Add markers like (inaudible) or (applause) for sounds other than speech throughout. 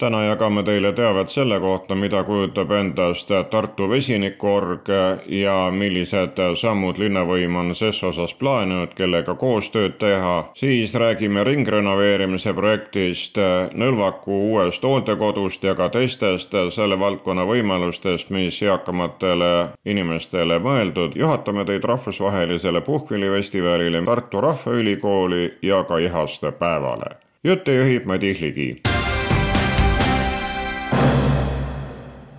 täna jagame teile teavet selle kohta, mida kujutab endast Tartu vesinikuorg ja millised sammud linnavõim on ses osas plaaninud, kellega koostööd teha. siis räägime ringrenoveerimise projektist, Nõlvaku uuest hooldekodust ja ka teistest selle valdkonna võimalustest, mis eakamatele inimestele mõeldud. juhatame teid rahvusvahelisele puhkpillifestivalile Tartu Rahvaülikooli ja ka Ihaste päevale. jutte juhib Madis Ligi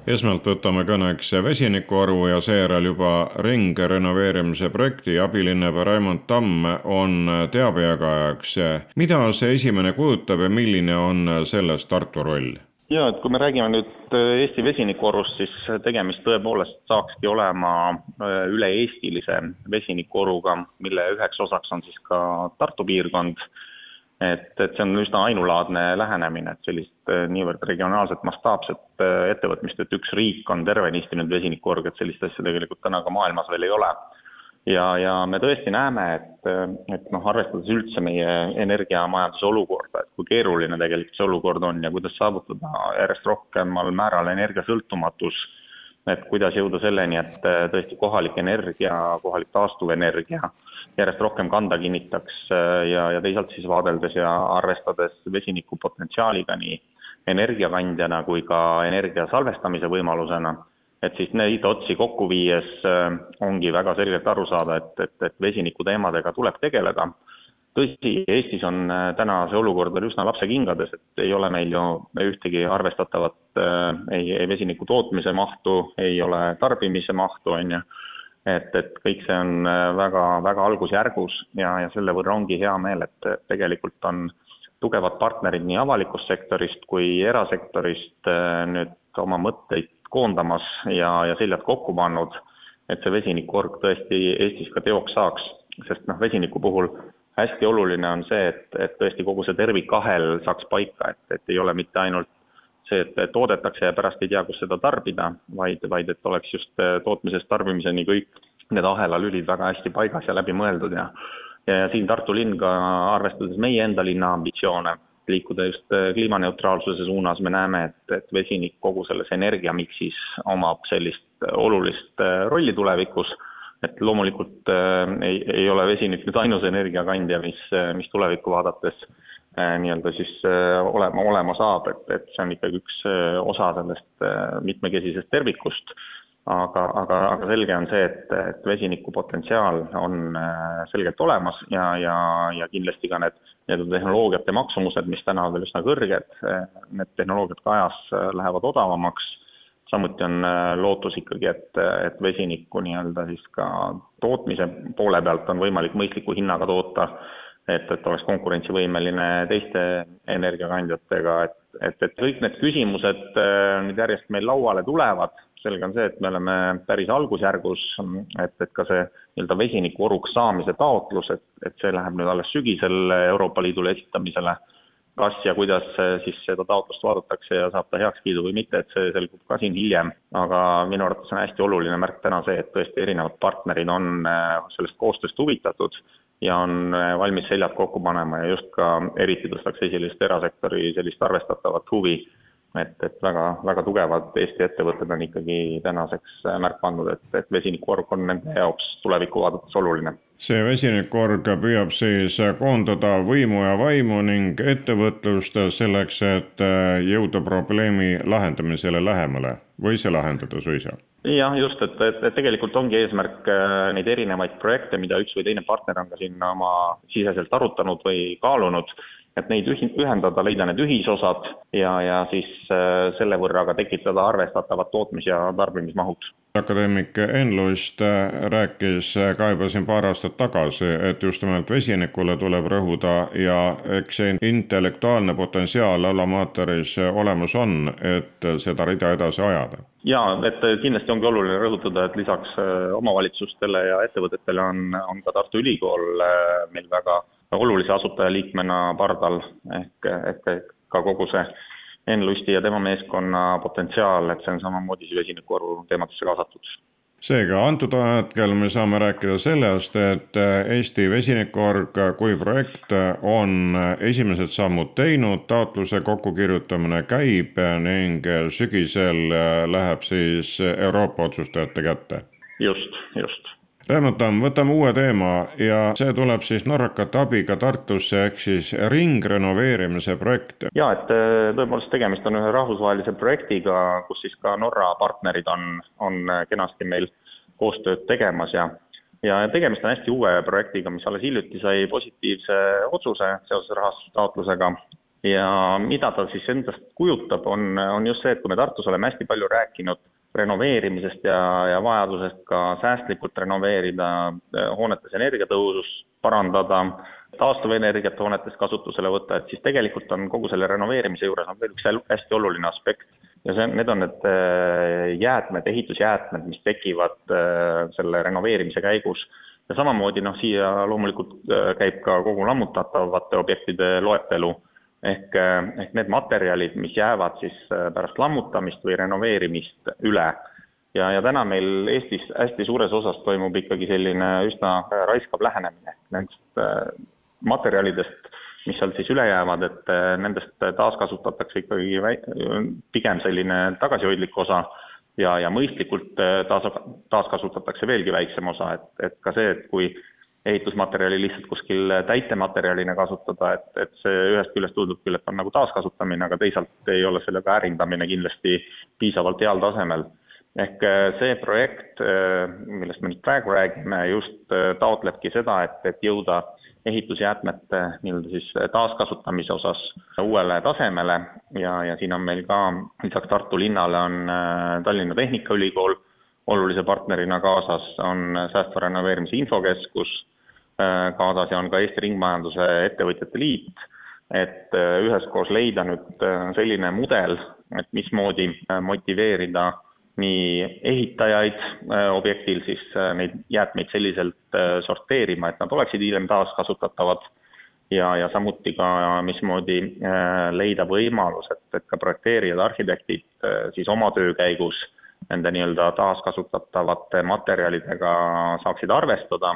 esmalt võtame kõneks vesinikuaru ja seejärel juba ringrenoveerimise projekti abilinnapea Raimond Tamm on teabejagajaks. mida see esimene kujutab ja milline on selles Tartu roll? ja et kui me räägime nüüd Eesti vesinikuorust, siis tegemist tõepoolest saakski olema äh, üle-eestilise vesinikuoruga, mille üheks osaks on siis ka Tartu piirkond et, et see on üsna ainulaadne lähenemine, et sellist äh, niivõrd regionaalset mastaapset äh, ettevõtmist, et üks riik on tervenisti nüüd vesinikuorg, et sellist asja tegelikult täna ka maailmas veel ei ole. ja, ja me tõesti näeme, et, äh, et noh, arvestades üldse meie energiamajanduse olukorda, et kui keeruline tegelikult see olukord on ja kuidas saavutada järjest rohkemal määral energiasõltumatus, et kuidas jõuda selleni, et tõesti kohalik energia, kohalik taastuvenergia järjest rohkem kanda kinnitaks äh, ja, ja teisalt siis vaadeldes ja arvestades vesiniku potentsiaaliga nii energiakandjana kui ka energia salvestamise võimalusena, et siis neid otsi kokku viies äh, ongi väga selgelt aru saada, et, et, et vesiniku teemadega tuleb tegeleda. tõsi, Eestis on äh, täna see olukord veel üsna lapsekingades, et ei ole meil ju ühtegi arvestatavat ei, ei vesiniku tootmise mahtu, ei ole tarbimise mahtu, on ju et, et kõik see on äh, väga, väga algusjärgus ja, ja selle võrra ongi hea meel, et tegelikult on tugevad partnerid nii avalikust sektorist kui erasektorist äh, nüüd oma mõtteid koondamas ja, ja seljad kokku pannud, et see vesinikuorg tõesti Eestis ka teoks saaks, sest noh, vesiniku puhul hästi oluline on see, et, et tõesti kogu see tervikahel saaks paika, et, et ei ole mitte ainult see, et toodetakse ja pärast ei tea, kus seda tarbida, vaid, vaid et oleks just äh, tootmisest tarbimiseni kõik need ahelalülid väga hästi paigas ja läbi mõeldud ja ja, siin Tartu linn ka arvestades meie enda linna ambitsioone, liikuda just äh, kliimaneutraalsuse suunas, me näeme, et, et vesinik kogu selles energiamiksis omab sellist äh, olulist rolli tulevikus, et loomulikult äh, ei, ei ole vesinik nüüd ainus energiakandja, mis, mis tulevikku vaadates Äh, nii-öelda siis äh, olema, olema saab, et, et see on ikkagi üks äh, osa sellest mitmekesisest tervikust, aga, aga, aga selge on see, et, et vesiniku potentsiaal on selgelt olemas ja, ja, ja kindlasti ka need nii-öelda tehnoloogiate maksumused, mis täna on veel üsna kõrged, need tehnoloogiad ka ajas lähevad odavamaks, samuti on lootus ikkagi, et, et vesinikku nii-öelda siis ka tootmise poole pealt on võimalik mõistliku hinnaga toota et, et oleks konkurentsivõimeline teiste energiakandjatega, et, et, et kõik need küsimused äh, nüüd järjest meil lauale tulevad, selge on see, et me oleme päris algusjärgus, et, et ka see nii-öelda vesinikuoruks saamise taotlus, et, et see läheb nüüd alles sügisel Euroopa Liidule esitamisele, kas ja kuidas siis seda taotlust vaadatakse ja saab ta heakskiidu või mitte, et see selgub ka siin hiljem, aga minu arvates on hästi oluline märk täna see, et tõesti erinevad partnerid on äh, sellest koostööst huvitatud ja on äh, valmis seljad kokku panema ja just ka eriti tõstaks esile just erasektori sellist arvestatavat huvi, et, et väga, väga tugevad Eesti ettevõtted on ikkagi tänaseks äh, märku andnud, et, et vesinikuorg on nende jaoks tulevikku vaadates oluline. see vesinikuorg püüab siis koondada võimu ja vaimu ning ettevõtlust selleks, et jõuda probleemi lahendamisele lähemale või see lahendada suisa jah, just, et, et, et tegelikult ongi eesmärk äh, neid erinevaid projekte, mida üks või teine partner on ka siin oma siseselt arutanud või kaalunud, et neid ühendada, leida need ühisosad ja, ja siis äh, selle võrra ka tekitada arvestatavad tootmis- ja tarbimismahud. akadeemik Enlust äh, rääkis ka juba siin paar aastat tagasi, et just nimelt vesinikule tuleb rõhuda ja eks see intellektuaalne potentsiaal Alamateris olemas on, et seda rida edasi ajada jaa, et kindlasti ongi oluline rõhutada, et lisaks äh, omavalitsustele ja ettevõtetele on, on ka Tartu Ülikool äh, meil väga olulise asutajaliikmena pardal. Ehk, ehk ka kogu see Enn Lusti ja tema meeskonna potentsiaal, et see on samamoodi siis vesinikuvaru teemadesse kaasatud. Seega antud hetkel me saame rääkida sellest, et Eesti Vesinikuorg kui projekt on esimesed sammud teinud, taotluse kokkukirjutamine käib ning sügisel läheb siis Euroopa otsustajate kätte. just, just Rehmatam, võtame uue teema ja see tuleb siis norrakate abiga Tartusse ehk siis ringrenoveerimise projekt. ja et äh, tõepoolest tegemist on ühe rahvusvahelise projektiga, kus siis ka Norra partnerid on, on äh, kenasti meil koostööd tegemas ja ja tegemist on hästi uue projektiga, mis alles hiljuti sai positiivse otsuse seoses rahastustaotlusega ja mida ta siis endast kujutab, on, on just see, et kui me Tartus oleme hästi palju rääkinud renoveerimisest ja, ja vajadusest ka säästlikult renoveerida, eh, hoonetes energiatõhusust parandada, taastuvenergiat hoonetes kasutusele võtta, et siis tegelikult on kogu selle renoveerimise juures on veel üks hästi oluline aspekt ja see, need on need eh, jäätmed, ehitusjäätmed, mis tekivad eh, selle renoveerimise käigus. ja samamoodi noh, siia loomulikult käib ka kogu lammutatavate objektide loetelu ehk, eh, ehk need materjalid, mis jäävad siis eh, pärast lammutamist või renoveerimist üle. ja, ja täna meil Eestis hästi suures osas toimub ikkagi selline üsna raiskav lähenemine nendest eh, materjalidest, mis sealt siis üle jäävad, et nendest taaskasutatakse ikkagi pigem selline tagasihoidlik osa ja, ja mõistlikult taas, taaskasutatakse veelgi väiksem osa, et, et ka see, et kui ehitusmaterjali lihtsalt kuskil täitematerjalina kasutada, et, et see ühest küljest tundub küll, et on nagu taaskasutamine, aga teisalt ei ole selle väärindamine kindlasti piisavalt heal tasemel. ehk äh, see projekt, äh, millest me nüüd praegu räägime, just äh, taotlebki seda, et, et jõuda ehitusjäätmete nii-öelda siis taaskasutamise osas uuele tasemele ja, ja siin on meil ka lisaks Tartu linnale on Tallinna Tehnikaülikool olulise partnerina kaasas, on säästva renoveerimise infokeskus Äh, kaasas ja on ka Eesti Ringmajanduse Ettevõtjate Liit, et äh, üheskoos leida nüüd äh, selline mudel, et mismoodi motiveerida nii ehitajaid objektil siis neid jäätmeid selliselt sorteerima, et nad oleksid hiljem taaskasutatavad. Ja, ja samuti ka mismoodi leida võimalus, et, et ka projekteerijad, arhitektid siis oma töö käigus nende nii-öelda taaskasutatavate materjalidega saaksid arvestada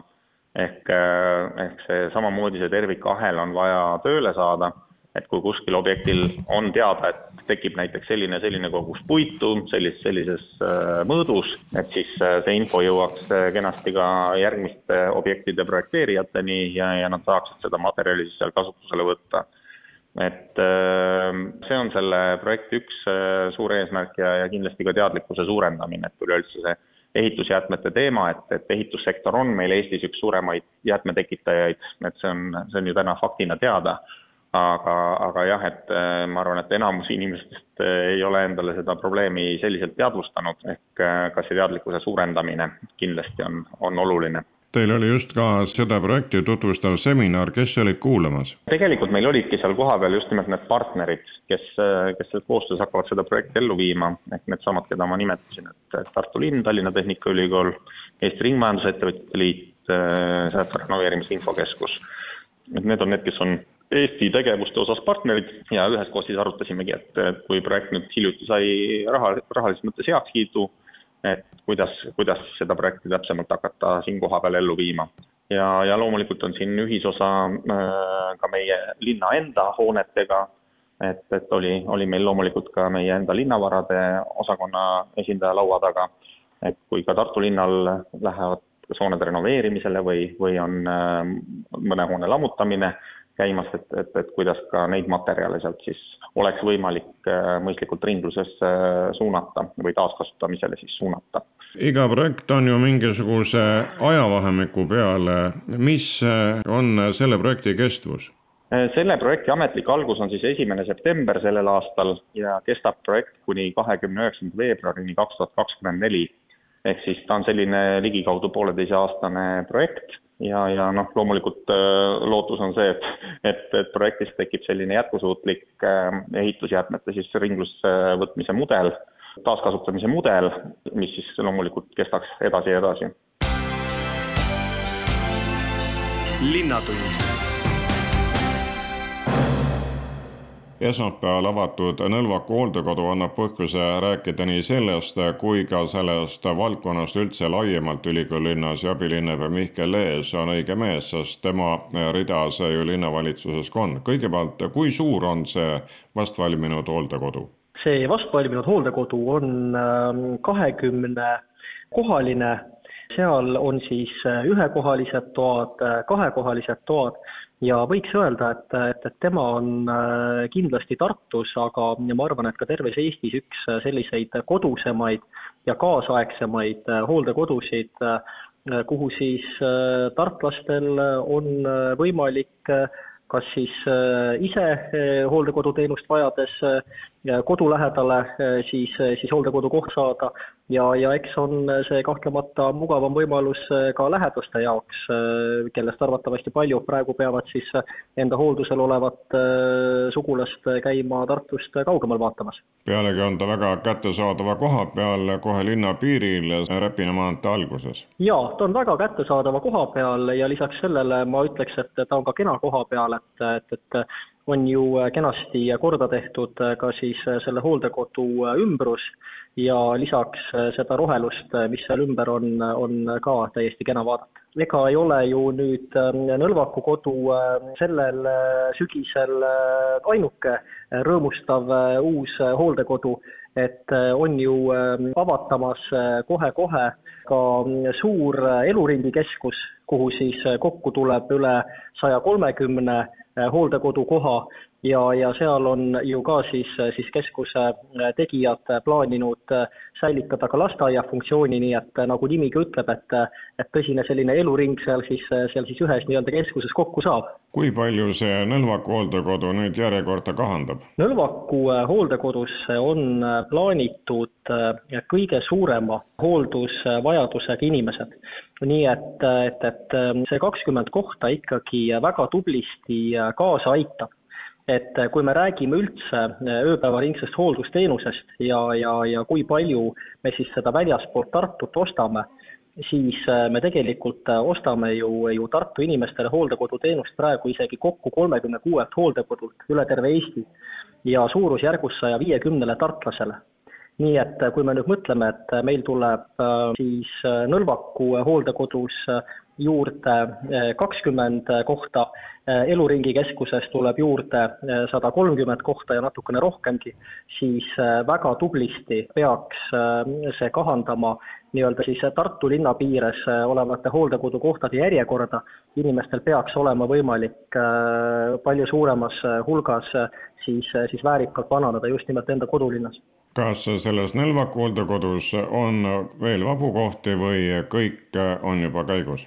ehk, äh, ehk see samamoodi see tervikahel on vaja tööle saada, et kui kuskil objektil on teada, et tekib näiteks selline, selline kogus puitu sellis-, sellises äh, mõõdus, et siis äh, see info jõuaks kenasti ka järgmiste objektide projekteerijateni ja, ja nad saaksid seda materjali siis seal kasutusele võtta. Et see on selle projekti üks suur eesmärk ja, ja kindlasti ka teadlikkuse suurendamine, et üleüldse see ehitusjäätmete teema, et, et ehitussektor on meil Eestis üks suuremaid jäätmetekitajaid, et see on, see on ju täna faktina teada. aga, aga jah, et äh, ma arvan, et enamus inimestest äh, ei ole endale seda probleemi selliselt teadvustanud, ehk äh, ka see teadlikkuse suurendamine kindlasti on, on oluline Teil oli just ka seda projekti tutvustav seminar, kes olid kuulamas? tegelikult meil olidki seal kohapeal just nimelt need partnerid, kes, kes koostöös hakkavad seda projekti ellu viima, ehk needsamad, keda ma nimetasin, et Tartu linn, Tallinna Tehnikaülikool, Eesti Ringmajanduse Ettevõtjate Liit, Säästva Renoveerimise Infokeskus. et need on need, kes on Eesti tegevuste osas partnerid ja üheskoos siis arutasimegi, et kui projekt nüüd hiljuti sai raha, rahalises mõttes heakskiidu, et kuidas, kuidas seda projekti täpsemalt hakata siin kohapeal ellu viima. ja, ja loomulikult on siin ühisosa äh, ka meie linna enda hoonetega, et, et oli, oli meil loomulikult ka meie enda linnavarade osakonna esindaja laua taga, et kui ka Tartu linnal lähevad kas hoonede renoveerimisele või, või on äh, mõne hoone lammutamine käimas, et, et, et kuidas ka neid materjale sealt siis oleks võimalik äh, mõistlikult ringlusesse äh, suunata või taaskasutamisele siis suunata. iga projekt on ju mingisuguse ajavahemiku peale, mis äh, on selle projekti kestvus? selle projekti ametlik algus on siis esimene september sellel aastal ja kestab projekt kuni kahekümne üheksanda veebruarini kaks tuhat kakskümmend neli. ehk siis ta on selline ligikaudu pooleteiseaastane projekt ja, ja noh, loomulikult äh, lootus on see, et, et, et projektis tekib selline jätkusuutlik äh, ehitusjäätmete siis ringlusse võtmise mudel, taaskasutamise mudel, mis siis loomulikult kestaks edasi ja edasi. linnatund esmaspäeval avatud Nõlvaku hooldekodu annab põhjuse rääkida nii sellest kui ka sellest valdkonnast üldse laiemalt ülikooli linnas ja abilinnapea Mihkel Lees on õige mees, sest tema rida see ju linnavalitsuses ka on. kõigepealt, kui suur on see vastvalminud hooldekodu? see vastvalminud hooldekodu on ähm, kahekümne kohaline, seal on siis ühekohalised toad, kahekohalised toad ja võiks öelda, et, et, et tema on äh, kindlasti Tartus, aga ma arvan, et ka terves Eestis üks selliseid kodusemaid ja kaasaegsemaid äh, hooldekodusid, äh, kuhu siis tartlastel on võimalik kas siis ise hooldekoduteenust vajades kodu lähedale siis, siis hooldekodukoht saada ja, ja eks on see kahtlemata mugavam võimalus äh, ka lähedaste jaoks, äh, kellest arvatavasti paljud praegu peavad siis enda hooldusel olevat äh, sugulast käima Tartust kaugemal vaatamas. pealegi on ta väga kättesaadava koha peal, kohe linna piiril, Räpina maantee alguses. jaa, ta on väga kättesaadava koha peal ja lisaks sellele ma ütleks, et ta on ka kena koha peal, et, et, et on ju kenasti korda tehtud ka siis selle hooldekodu ümbrus ja lisaks äh, seda rohelust, äh, mis seal ümber on, on ka täiesti kena vaadata. ega ei ole ju nüüd Nõlvaku kodu äh, sellel sügisel ainuke rõõmustav uus hooldekodu, et on ju avatamas kohe-kohe ka mm, suur eluringikeskus, kuhu siis kokku tuleb üle saja kolmekümne hooldekodukoha ja, ja seal on ju ka siis, siis keskuse tegijad plaaninud säilitada ka lasteaia funktsiooni, nii et nagu nimigi ütleb, et, et tõsine selline eluring seal siis, seal siis ühes nii-öelda keskuses kokku saab. kui palju see Nõlvaku hooldekodu nüüd järjekorda kahandab? Nõlvaku hooldekodusse on plaanitud kõige suurema hooldusvajadusega inimesed nii et, et, et see kakskümmend kohta ikkagi väga tublisti kaasa aitab. Et kui me räägime üldse äh, ööpäevaringsest hooldusteenusest ja, ja, ja kui palju me siis seda väljaspoolt Tartut ostame, siis äh, me tegelikult äh, ostame ju, ju Tartu inimestele hooldekoduteenust praegu isegi kokku kolmekümne kuuelt hooldekodult üle terve Eesti ja suurusjärgus saja viiekümnele tartlasele nii et kui me nüüd mõtleme, et meil tuleb siis Nõlvaku hooldekodus juurde kakskümmend kohta. Äh, eluringikeskuses tuleb juurde äh, sada kolmkümmend kohta ja natukene rohkemgi, siis äh, väga tublisti peaks see kahandama nii-öelda siis Tartu linna piires olevate hooldekodukohtade järjekorda. inimestel peaks olema võimalik palju suuremas hulgas siis, siis väärikalt vananeda just nimelt enda kodulinnas kas selles Nõlvaku hooldekodus on veel vabu kohti või kõik on juba käigus?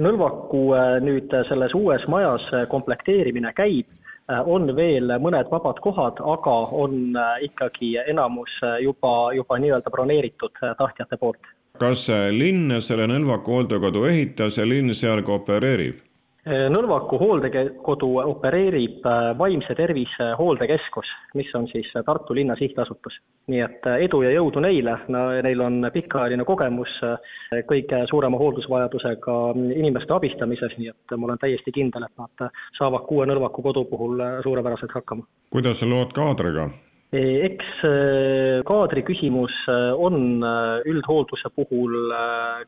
Nõlvaku äh, nüüd äh, selles uues majas äh, komplekteerimine käib, on veel mõned vabad kohad, aga on ikkagi enamus juba, juba nii-öelda broneeritud tahtjate poolt. kas linn selle Nõlvaku hooldekodu ehitas ja linn seal ka opereerib? Nõlvaku hooldekodu opereerib äh, Vaimse Tervise Hooldekeskus, mis on siis Tartu linna sihtasutus. nii et äh, edu ja jõudu neile, neil on pikaajaline kogemus äh, kõige suurema hooldusvajadusega inimeste abistamises, nii et ma olen täiesti kindel, et nad saavad kuue Nõlvaku kodu puhul suurepäraselt hakkama. kuidas on lood kaadriga? Eks äh, kaadri küsimus äh, on üldhoolduse puhul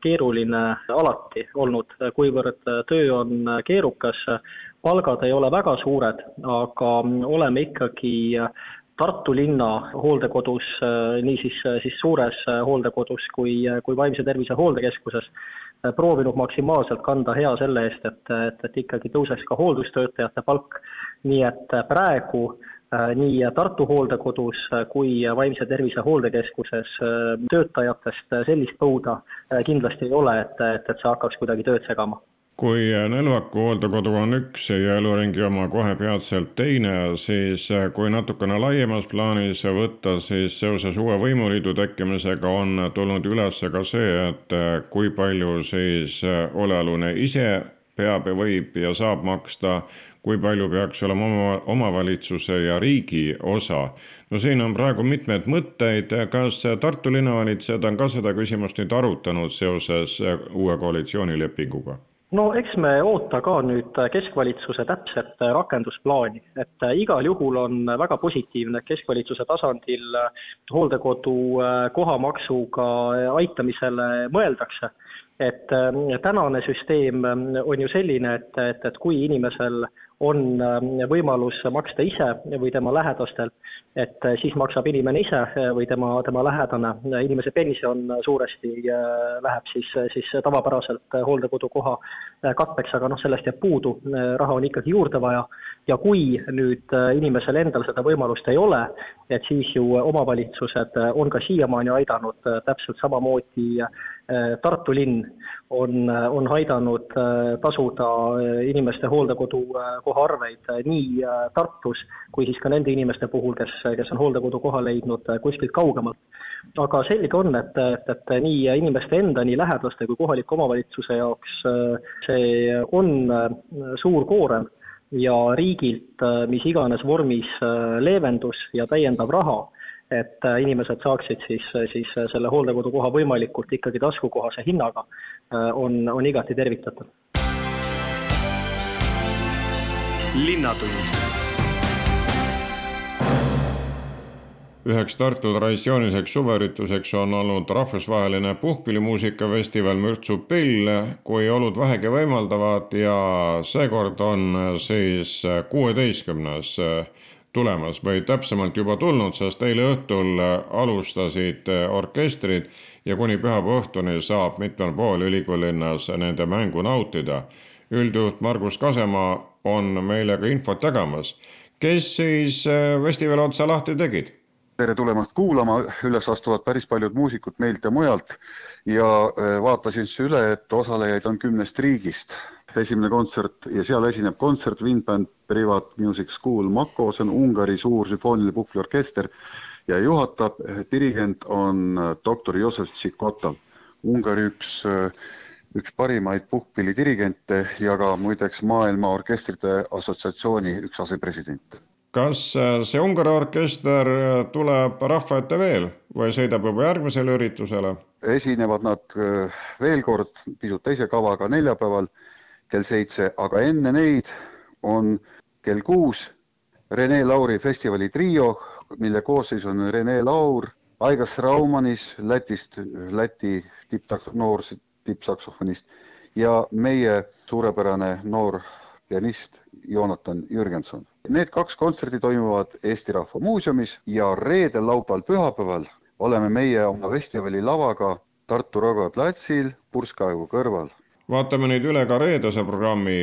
keeruline alati olnud, kuivõrd töö on keerukas, palgad ei ole väga suured, aga oleme ikkagi Tartu linna hooldekodus, nii siis, suures hooldekodus kui, kui vaimse tervise hooldekeskuses, proovinud maksimaalselt kanda hea selle eest, et, et, et ikkagi tõuseks ka hooldustöötajate palk. nii et praegu Äh, nii Tartu hooldekodus kui Vaimse Tervise Hooldekeskuses äh, töötajatest sellist põuda äh, kindlasti ei ole, et, et, et see hakkaks kuidagi tööd segama. Kui Nõlvaku hooldekodu on üks ja eluringi oma kohe peatselt teine, siis kui natukene laiemas plaanis võtta, siis seoses uue võimuliidu tekkimisega on tulnud üles ka see, et kui palju siis olealune ise peab ja võib ja saab maksta, kui palju peaks olema oma, omavalitsuse ja riigi osa. no siin on praegu mitmeid mõtteid, kas Tartu linnavalitsejad on ka seda küsimust nüüd arutanud seoses uue koalitsioonilepinguga? no eks me oota ka nüüd keskvalitsuse täpset rakendusplaani, et igal juhul on väga positiivne, et keskvalitsuse tasandil hooldekodu kohamaksuga aitamisele mõeldakse. Et tänane süsteem on ju selline, et, et, et kui inimesel on võimalus maksta ise või tema lähedastel et äh, siis maksab inimene ise äh, või tema, tema lähedane, inimese pension suuresti äh, läheb siis, siis tavapäraselt hooldekodukoha katteks, aga noh, sellest jääb puudu, raha on ikkagi juurde vaja. Ja kui nüüd inimesel endal seda võimalust ei ole, et siis ju omavalitsused on ka siiamaani aidanud täpselt samamoodi Tartu linn on, on aidanud tasuda inimeste hooldekodukoha arveid nii Tartus kui siis ka nende inimeste puhul, kes kes on hooldekodukoha leidnud kuskilt kaugemalt. aga selge on, et, et, et nii inimeste enda, nii lähedaste kui kohaliku omavalitsuse jaoks see on suur koorem ja riigilt mis iganes vormis leevendus ja täiendav raha, et inimesed saaksid siis, siis selle hooldekodukoha võimalikult ikkagi taskukohase hinnaga, on, on igati tervitatav. linnatund üheks Tartu traditsiooniliseks suveürituseks on olnud rahvusvaheline puhkpillimuusikafestival Mürtsu Pill, kui olud vähegi võimaldavad ja seekord on siis kuueteistkümnes tulemas või täpsemalt juba tulnud, sest eile õhtul alustasid orkestrid ja kuni pühapäeva õhtuni saab mitmel pool ülikoolilinnas nende mängu nautida. üldjuht Margus Kasemaa on meile ka infot jagamas. kes siis festivali otsa lahti tegid? tere tulemast kuulama, üles astuvad päris paljud muusikud meilt ja mujalt ja äh, vaatasin siis üle, et osalejaid on kümnest riigist. Esimene kontsert ja seal esineb kontsert Windband Privat Music School Mako, see on Ungari suur sümfooniline puhkpilliorkester ja juhatab äh, dirigent on äh, doktor Josef Tšikota, Ungari üks üks parimaid puhkpillidirigente ja ka muideks Maailma Orkestrite Assotsiatsiooni üks asepresident. Kas äh, see Ungari orkester äh, tuleb rahva ette veel või sõidab juba järgmisele üritusele? esinevad nad äh, veel kord pisut teise kavaga neljapäeval kell seitse, aga enne neid on kell kuus Rene Lauri festivali trio, mille koosseis on Rene Laur, Aigas Raumanis Lätist, Läti tipptaks-, noor tippsaksofonist ja meie suurepärane noor pianist Joonatan Jürgenson Need kaks kontserti toimuvad Eesti Rahva Muuseumis ja reedel, laupäeval, pühapäeval oleme meie oma festivali lavaga Tartu Raekoja platsil purskkaevu kõrval. Vaatame nüüd üle ka reedese programmi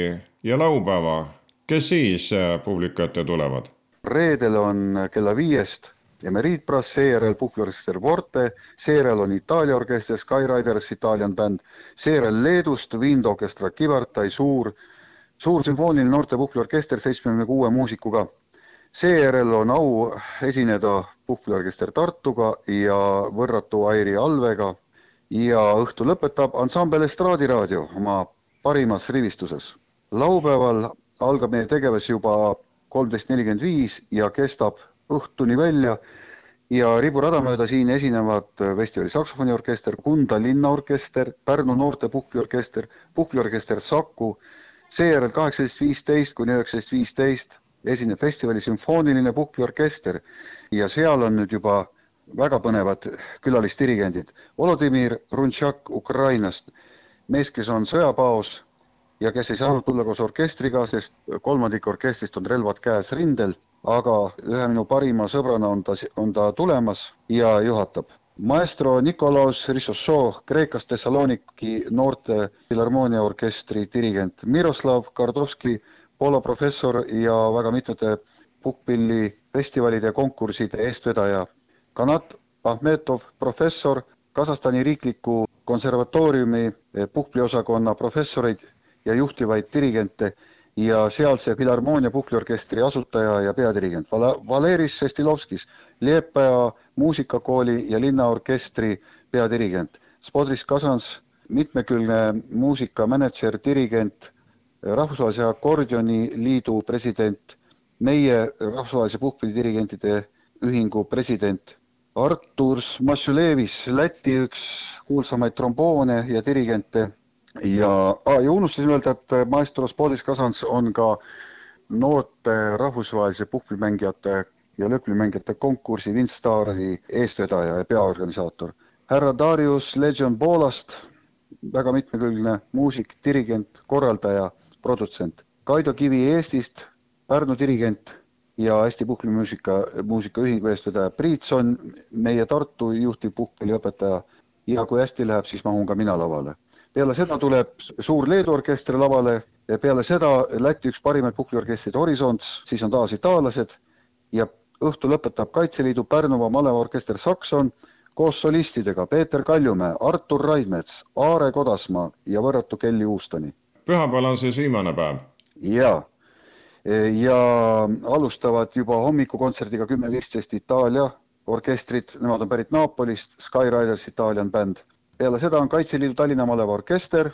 ja laupäeva. kes siis äh, publiku ette tulevad? reedel on kella viiest Emeriitbrass, seejärel puhkpilliorkester Forte, seejärel on Itaalia orkester Skyriders, Italian bänd, seejärel Leedust Wind Orchestra Kivartai, suur suur sümfooniline noorte puhkpilliorkester seitsmekümne kuue muusikuga. seejärel on au esineda puhkpilliorkester Tartuga ja võrratu Airi Alvega ja õhtu lõpetab ansambel Estraadi raadio oma parimas rivistuses. laupäeval algab meie tegevus juba kolmteist nelikümmend viis ja kestab õhtuni välja. Ja riburada mööda siin esinevad festivali saksofoniorkester, Kunda linnaorkester, Pärnu noorte puhkpilliorkester, puhkpilliorkester Saku. Seejärel kaheksateist viisteist kuni üheksateist viisteist esineb festivali sümfooniline puhkpilliorkester ja seal on nüüd juba väga põnevad külalisdirigendid. Volodõmõr Runtšak Ukrainast, mees, kes on sõjapaos ja kes ei saanud tulla koos orkestriga, sest kolmandik orkestrist on relvad käes rindel, aga ühe minu parima sõbrana on ta, on ta tulemas ja juhatab maestro Nikolaos Rissošo Kreekast Thessaloniki noorte filharmooniaorkestri dirigent Miroslav Kardovski, Poola professor ja väga mitmete puhkpillifestivalide ja konkursside eestvedaja. Kanat Ahmetov, professor, Kasahstani riikliku konservatooriumi puhkpilliosakonna professoreid ja juhtivaid dirigente ja sealse Filharmoonia puhkpilliorkestri asutaja ja peadirigent Valeris Sestilovskis, Liepaja muusikakooli ja linnaorkestri peadirigent, Spodris Kasans, mitmekülgne muusikamänedžer, dirigent, Rahvusvahelise Akordioni Liidu president, meie Rahvusvahelise puhkpillidirigentide ühingu president, Artur Mašulevis, Läti üks kuulsamaid tromboone ja dirigente ja ah,, ja unustasin öelda, et Maestro Sportis Kasans on ka noorte rahvusvahelise puhkpillimängijate ja lõhpillimängijate konkursi Windstari eestvedaja ja peaorganisaator. härra Darius Legion Poolast, väga mitmekülgne muusik, dirigent, korraldaja, produtsent. Kaido Kivi Eestist, Pärnu dirigent ja Eesti Puhkpillimuusika, muusikaühingu eestvedaja Priit Sonn, meie Tartu juhtiv puhkpilliõpetaja ja kui hästi läheb, siis mahun ka mina lavale. peale seda tuleb suur Leedu orkester lavale ja peale seda Läti üks parimaid puhkpilliorkestreid Horisonts, siis on taas itaallased ja õhtu lõpetab Kaitseliidu Pärnumaa malevaorkester Sakson koos solistidega Peeter Kaljumäe, Artur Raidmets, Aare Kodasmaa ja võrratu Kelly Uustoni. pühapäeval on siis viimane päev? jaa ja alustavad juba hommikukontserdiga kümme viisteist Itaalia orkestrid, nemad on pärit Napolist, Skyriders Italian bänd. peale seda on Kaitseliidu Tallinna malevaorkester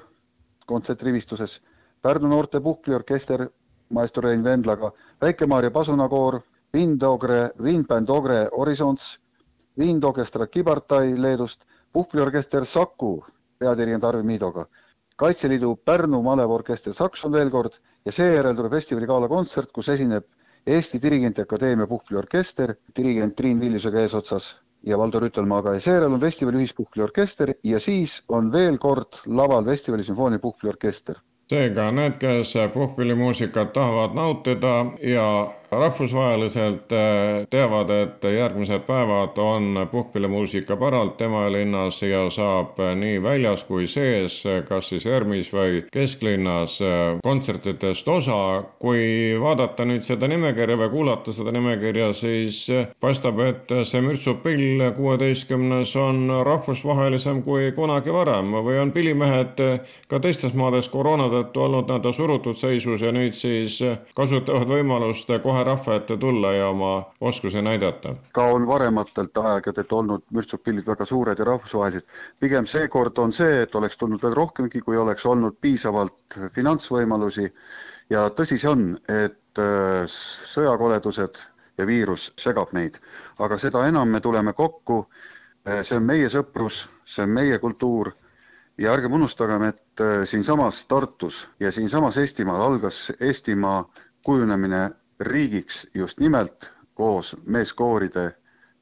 kontsertrivistuses, Pärnu noorte puhkliorkester maestro Rein Vendlaga, Väike-Maarja pasunakoor, Wind Ogre, Windband Ogre Horisonts, Wind Orchestra Kibartai Leedust, puhkliorkester Saku peadirigent Arvi Miidoga, Kaitseliidu Pärnu malevaorkester Sakson veel kord ja seejärel tuleb festivali galakontsert, kus esineb Eesti Dirigenti Akadeemia puhkpilliorkester, dirigent Triin Villusega eesotsas ja Valdo Rütelmaaga ja seejärel on festivali ühispuhkpilliorkester ja siis on veel kord laval festivali sümfoonia puhkpilliorkester seega need, kes puhkpillimuusikat tahavad nautida ja rahvusvaheliselt äh, teavad, et järgmised päevad on puhkpillimuusika päralt Emajõe linnas ja saab nii väljas kui sees, kas siis ERMis või kesklinnas äh, kontsertidest osa. kui vaadata nüüd seda nimekirja või kuulata seda nimekirja, siis paistab, et see mürtsupill kuueteistkümnes on rahvusvahelisem kui kunagi varem või on pillimehed ka teistes maades koroona tõttu olnud nii-öelda surutud seisus ja nüüd siis kasutavad võimalust kohe rahva ette tulla ja oma oskusi näidata. ka on varematelt aegadelt olnud mürtsupillid väga suured ja rahvusvahelised. pigem seekord on see, et oleks tulnud veel rohkemgi, kui oleks olnud piisavalt finantsvõimalusi ja tõsi see on, et äh, sõjakoledused ja viirus segab meid, aga seda enam me tuleme kokku, äh, see on meie sõprus, see on meie kultuur ja ärgem unustagem, et äh, siinsamas Tartus ja siinsamas Eestimaal algas Eestimaa kujunemine riigiks just nimelt koos meeskooride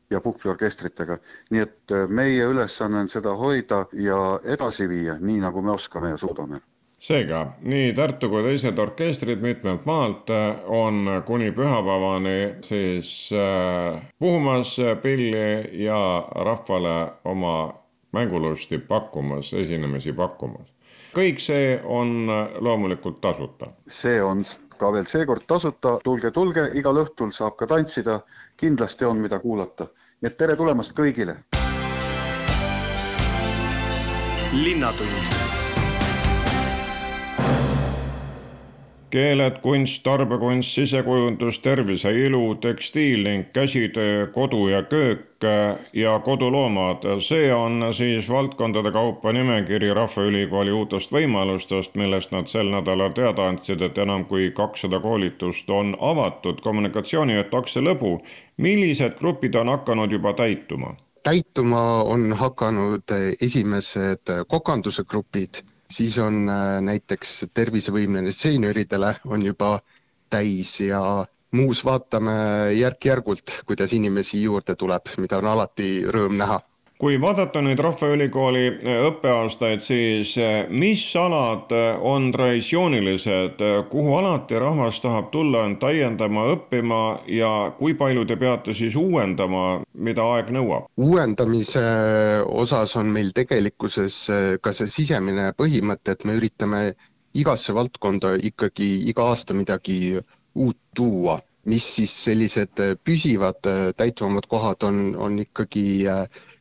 ja puhkpilliorkestritega. nii et äh, meie ülesanne on seda hoida ja edasi viia, nii nagu me oskame ja suudame seega nii Tartu kui teised orkestrid mitmelt maalt äh, on kuni pühapäevani siis äh, puhumas pilli ja rahvale oma mängulusti pakkumas, esinemisi pakkumas. kõik see on loomulikult tasuta. see on ka veel seekord tasuta, tulge, tulge, igal õhtul saab ka tantsida, kindlasti on, mida kuulata. nii et tere tulemast kõigile! linnatund keeled, kunst, tarbekunst, sisekujundus, tervise, ilu, tekstiil ning käsitöö, kodu ja köök ja koduloomad. see on siis valdkondade kaupa nimekiri Rahvaülikooli uutest võimalustest, millest nad sel nädalal teada andsid, et enam kui kakssada koolitust on avatud. kommunikatsioonijuht Aksel Lõbu, millised grupid on hakanud juba täituma? täituma on hakanud esimesed kokanduse grupid siis on äh, näiteks tervisevõimeline seenioridele on juba täis ja muus vaatame järk-järgult, kuidas inimesi juurde tuleb, mida on alati rõõm näha kui vaadata nüüd Rahvaülikooli eh, õppeaastaid, siis eh, mis alad eh, on traditsioonilised, kuhu alati rahvas tahab tulla end täiendama, õppima ja kui palju te peate siis uuendama, mida aeg nõuab? uuendamise osas on meil tegelikkuses ka see sisemine põhimõte, et me üritame igasse valdkonda ikkagi iga aasta midagi uut tuua mis siis sellised püsivad täitvamad kohad on, on ikkagi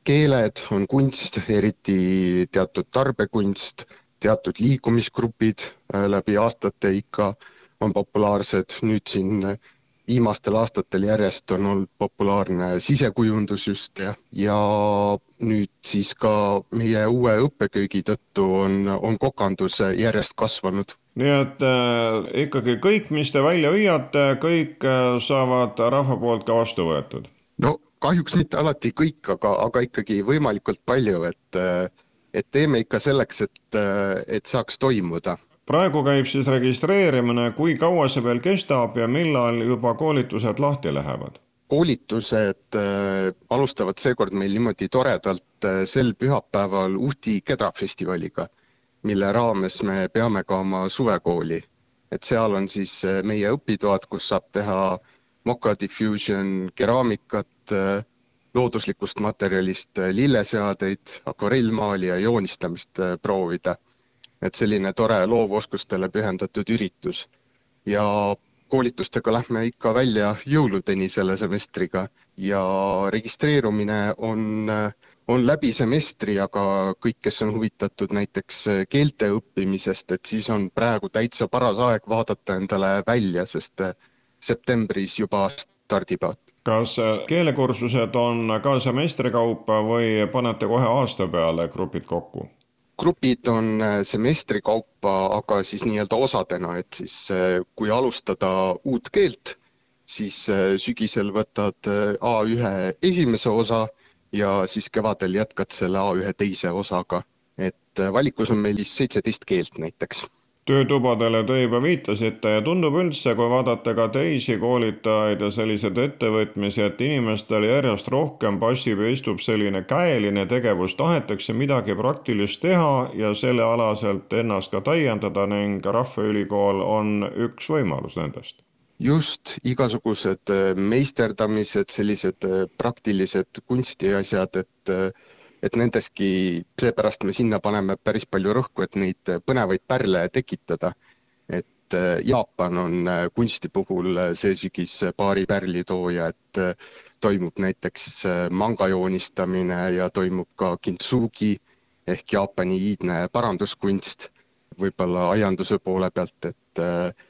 keeled on kunst, eriti teatud tarbekunst, teatud liikumisgrupid äh, läbi aastate ikka on populaarsed, nüüd siin äh, viimastel aastatel järjest on olnud populaarne sisekujundus just ja, ja nüüd siis ka meie uue õppeköögi tõttu on, on kokandus järjest kasvanud nii et äh, ikkagi kõik, mis te välja hüüate, kõik äh, saavad rahva poolt ka vastu võetud? no kahjuks (laughs) mitte alati kõik, aga, aga ikkagi võimalikult palju, et et teeme ikka selleks, et, et saaks toimuda. praegu käib siis registreerimine, kui kaua see veel kestab ja millal juba koolitused lahti lähevad? koolitused äh, alustavad seekord meil niimoodi toredalt äh, sel pühapäeval Uhti kedrafestivaliga, mille raames me peame ka oma suvekooli. et seal on siis äh, meie õpitoad, kus saab teha moka diffusion, keraamikat äh,, looduslikust materjalist äh, lilleseadeid, akvarellmaali ja joonistamist äh, proovida. et selline tore loovoskustele pühendatud üritus. ja koolitustega lähme ikka välja jõuludeni selle semestriga ja registreerumine on, on läbi semestri, aga kõik, kes on huvitatud näiteks keelte õppimisest, et siis on praegu täitsa paras aeg vaadata endale välja, sest septembris juba stardivad kas keelekursused on ka semestri kaupa või panete kohe aasta peale grupid kokku? grupid on äh, semestri kaupa, aga siis nii-öelda osadena, et siis äh, kui alustada uut keelt, siis äh, sügisel võtad A1 esimese osa ja siis kevadel jätkad selle A1 teise osaga. et valikus on meil siis seitseteist keelt näiteks töötubadele te juba viitasite ja tundub üldse, kui vaadata ka teisi koolitajaid ja selliseid ettevõtmisi, et inimestel järjest rohkem passib ja istub selline käeline tegevus, tahetakse midagi praktilist teha ja sellealaselt ennast ka täiendada ning Rahvaülikool on üks võimalus nendest. Just, igasugused meisterdamised, sellised praktilised kunstiasjad, et et nendeski, seepärast me sinna paneme päris palju rõhku, et neid põnevaid pärle tekitada. et äh, Jaapan on äh, kunsti puhul äh, see sügis paari pärlitooja, et toimub näiteks manga joonistamine ja toimub ka kintsugi ehk Jaapani iidne paranduskunst, võib-olla aianduse poole pealt, et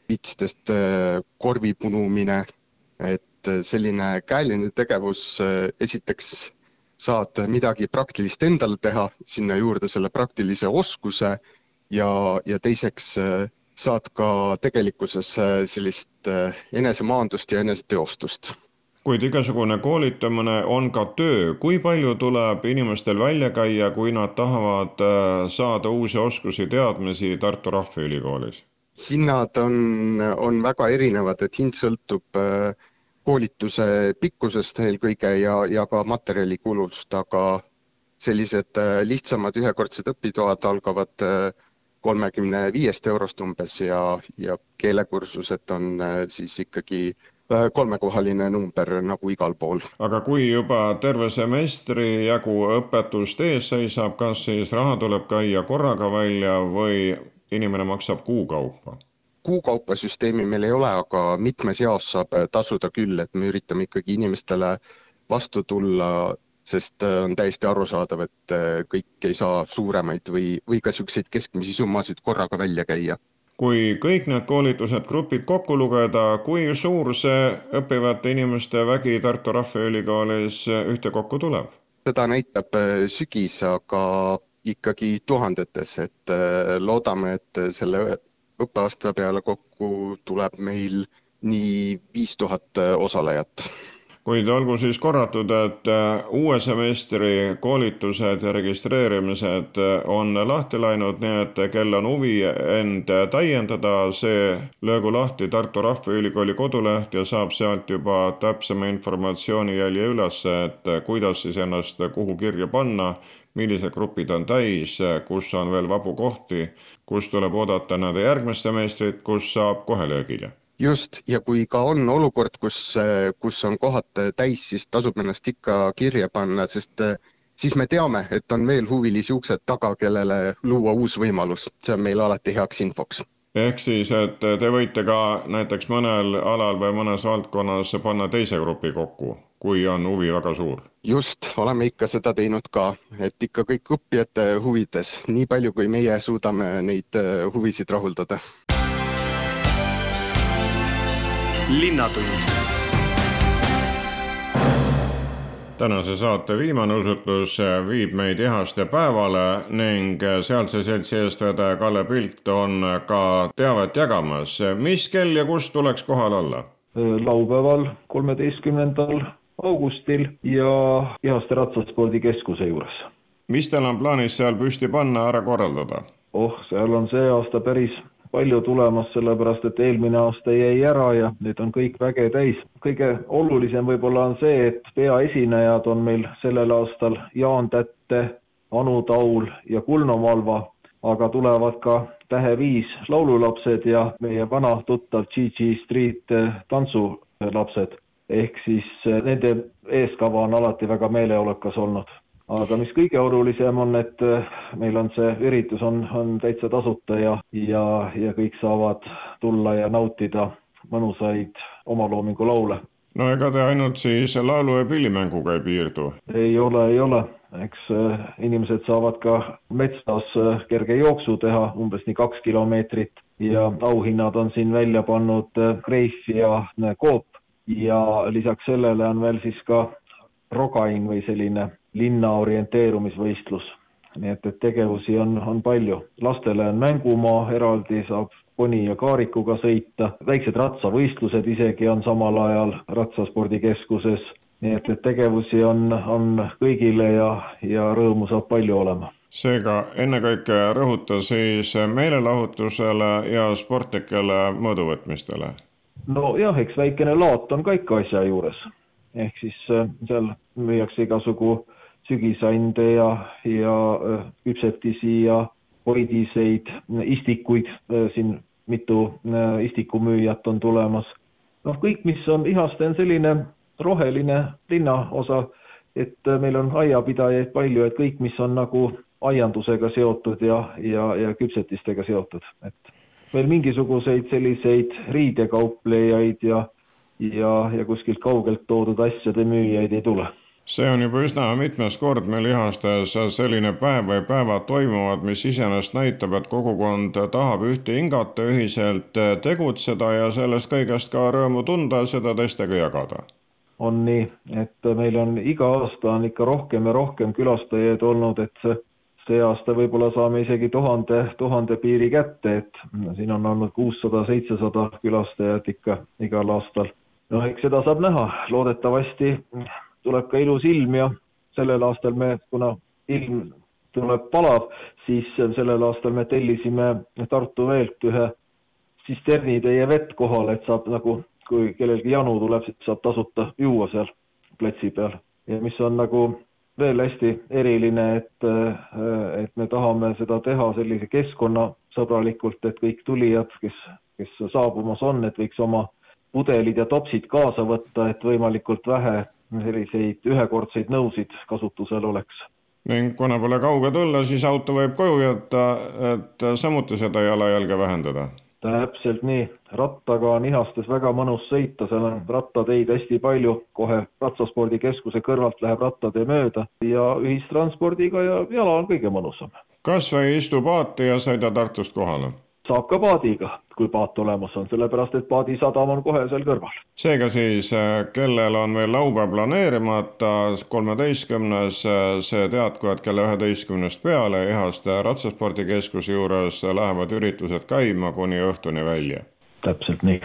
vitstest korvi punumine, et selline käeline tegevus esiteks saad midagi praktilist endal teha, sinna juurde selle praktilise oskuse ja, ja teiseks äh, saad ka tegelikkuses äh, sellist äh, enesemaandust ja eneseteostust kuid igasugune koolitamine on ka töö, kui palju tuleb inimestel välja käia, kui nad tahavad saada uusi oskusi, teadmisi Tartu Rahvaülikoolis? hinnad on, on väga erinevad, et hind sõltub äh, koolituse pikkusest eelkõige ja, ja ka materjalikulust, aga sellised äh, lihtsamad ühekordsed õpitoad algavad äh, kolmekümne viiest eurost umbes ja, ja keelekursused on äh, siis ikkagi kolmekohaline number nagu igal pool. aga kui juba terve semestri jagu õpetust ees seisab, kas siis raha tuleb käia korraga välja või inimene maksab kuu kaupa? Kuukaupa süsteemi meil ei ole, aga mitmes jaos saab äh, tasuda küll, et me üritame ikkagi inimestele vastu tulla, sest äh, on täiesti arusaadav, et äh, kõik ei saa suuremaid või, või ka niisuguseid keskmisi summasid korraga välja käia kui kõik need koolitused, grupid kokku lugeda, kui suur see õppivate inimeste vägi Tartu Rahvaülikoolis ühtekokku tuleb? seda näitab sügis, aga ikkagi tuhandetes, et loodame, et selle õppeaasta peale kokku tuleb meil nii viis tuhat äh, osalejat. Kuid olgu siis korratud, et äh, uue semestri koolitused ja registreerimised äh, on lahti läinud, nii et kel on huvi end täiendada, see löögu lahti Tartu Rahvaülikooli koduleht ja saab sealt juba täpsema informatsiooni jälje üles, et kuidas siis ennast kuhu kirja panna, millised grupid on täis, kus on veel vabu kohti, kus tuleb oodata nende järgmist semestrit, kus saab kohe löögile. Just, ja kui ka on olukord, kus, kus on kohad täis, siis tasub ennast ikka kirja panna, sest siis me teame, et on veel huvilisi uksed taga, kellele luua uus võimalus, see on meile alati heaks infoks. ehk siis, et te võite ka näiteks mõnel alal või mõnes valdkonnas panna teise grupi kokku, kui on huvi väga suur? just, oleme ikka seda teinud ka, et ikka kõik õppijate huvides, nii palju, kui meie suudame neid eh, huvisid rahuldada linnatund tänase saate viimane usutlus viib meid Ihaste päevale ning sealse seltsi eestvedaja Kalle Pilt on ka teavet jagamas. mis kell ja kus tuleks kohal olla? laupäeval, kolmeteistkümnendal augustil ja Ihaste Ratsaspordikeskuse juures mis teil on plaanis seal püsti panna, ära korraldada? oh, seal on see aasta päris palju tulemas, sellepärast et eelmine aasta jäi ära ja nüüd on kõik väge täis. kõige olulisem võib-olla on see, et peaesinejad on meil sellel aastal Jaan Tätte, Anu Taul ja Kulno Malva, aga tulevad ka Tähe Viis laululapsed ja meie vana tuttav Gigi Street tantsulapsed. Ehk siis nende eeskava on alati väga meeleolukas olnud aga mis kõige olulisem on, et äh, meil on see üritus on, on täitsa tasuta ja, ja, ja kõik saavad tulla ja nautida mõnusaid omaloomingu laule. no ega te ainult siis laulu- ja pillimänguga ei piirdu? ei ole, ei ole, eks äh, inimesed saavad ka metsas äh, kerge jooksu teha, umbes nii kaks kilomeetrit ja auhinnad on siin välja pannud Greif ja Coop ja lisaks sellele on veel siis ka rogaing või selline linna orienteerumisvõistlus. nii et, et tegevusi on, on palju. lastele on mängumaa eraldi, saab poni ja kaarikuga sõita, väiksed ratsavõistlused isegi on samal ajal Ratsaspordikeskuses, nii et, et tegevusi on, on kõigile ja, ja rõõmu saab palju olema seega ennekõike rõhuta siis meelelahutusele ja sportlikele mõõduvõtmistele? Nojah, eks väikene laot on ka ikka asja juures. ehk siis äh, seal müüakse igasugu sügisande ja, ja äh, küpsetisi ja hoidiseid, istikuid, äh, siin mitu istikumüüjat on tulemas. noh, kõik, mis on ihaste, on selline roheline linnaosa, et meil on aiapidajaid palju, et kõik, mis on nagu aiandusega seotud ja, ja, ja küpsetistega seotud, et veel mingisuguseid selliseid riidekauplejaid ja, ja, ja kuskilt kaugelt toodud asjade müüjaid ei tule see on juba üsna mitmes kord meil ihastes selline päev või päevad toimuvad, mis iseenesest näitab, et kogukond tahab ühte hingata, ühiselt tegutseda ja sellest kõigest ka rõõmu tunda ja seda teistega jagada. on nii, et meil on iga aasta on ikka rohkem ja rohkem külastajaid olnud, et see see aasta võib-olla saame isegi tuhande, tuhande piiri kätte, et siin on olnud kuussada, seitsesada külastajat ikka igal aastal. no eks seda saab näha, loodetavasti tuleb ka ilus ilm ja sellel aastal me, kuna ilm tuleb palav, siis sellel aastal me tellisime Tartu Veelt ühe tsisternitäie vett kohale, et saab nagu, kui kellelgi janu tuleb, siis saab tasuta juua seal platsi peal ja mis on nagu veel hästi eriline, et, et me tahame seda teha sellise keskkonnasõbralikult, et kõik tulijad, kes, kes saabumas on, et võiks oma pudelid ja topsid kaasa võtta, et võimalikult vähe selliseid ühekordseid nõusid kasutusel oleks. ning kuna pole kauge tulla, siis auto võib koju jätta, et samuti seda jalajälge vähendada? Täpselt nii, rattaga on Ihastes väga mõnus sõita, seal on rattateid hästi palju, kohe ratsaspordikeskuse kõrvalt läheb rattatee mööda ja ühistranspordiga ja jala on kõige mõnusam. kas või istu paati ja sõida Tartust kohale? saab ka paadiga, kui paat olemas on, sellepärast et paadisadam on kohe seal kõrval. seega siis, äh, kellel on veel laupäev planeerimata, kolmeteistkümnes, äh, see teadku, et kella üheteistkümnest peale Ihaste ratsaspordikeskuse juures lähevad üritused käima kuni õhtuni välja. täpselt nii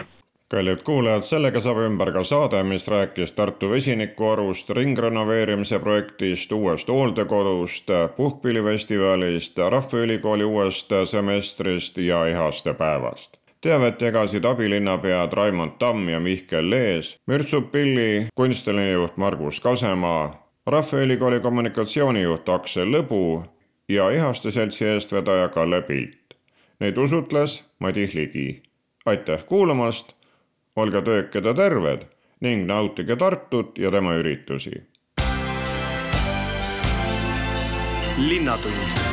kallid kuulajad, sellega saab ümber ka saade, mis rääkis Tartu vesinikuarust, ringrenoveerimise projektist, uuest hooldekodust, puhkpillifestivalist, Rahvaülikooli uuest semestrist ja ihaste päevast. Teavet jagasid abilinnapead Raimond Tamm ja Mihkel Lees, Mürtsupilli kunstiline juht Margus Kasemaa, Rahvaülikooli kommunikatsioonijuht Aksel Lõbu ja Ihaste seltsi eestvedaja Kalle Pilt. Neid usutles Madis Ligi. aitäh kuulamast olge töökad ja terved ning nautige Tartut ja tema üritusi. linnatund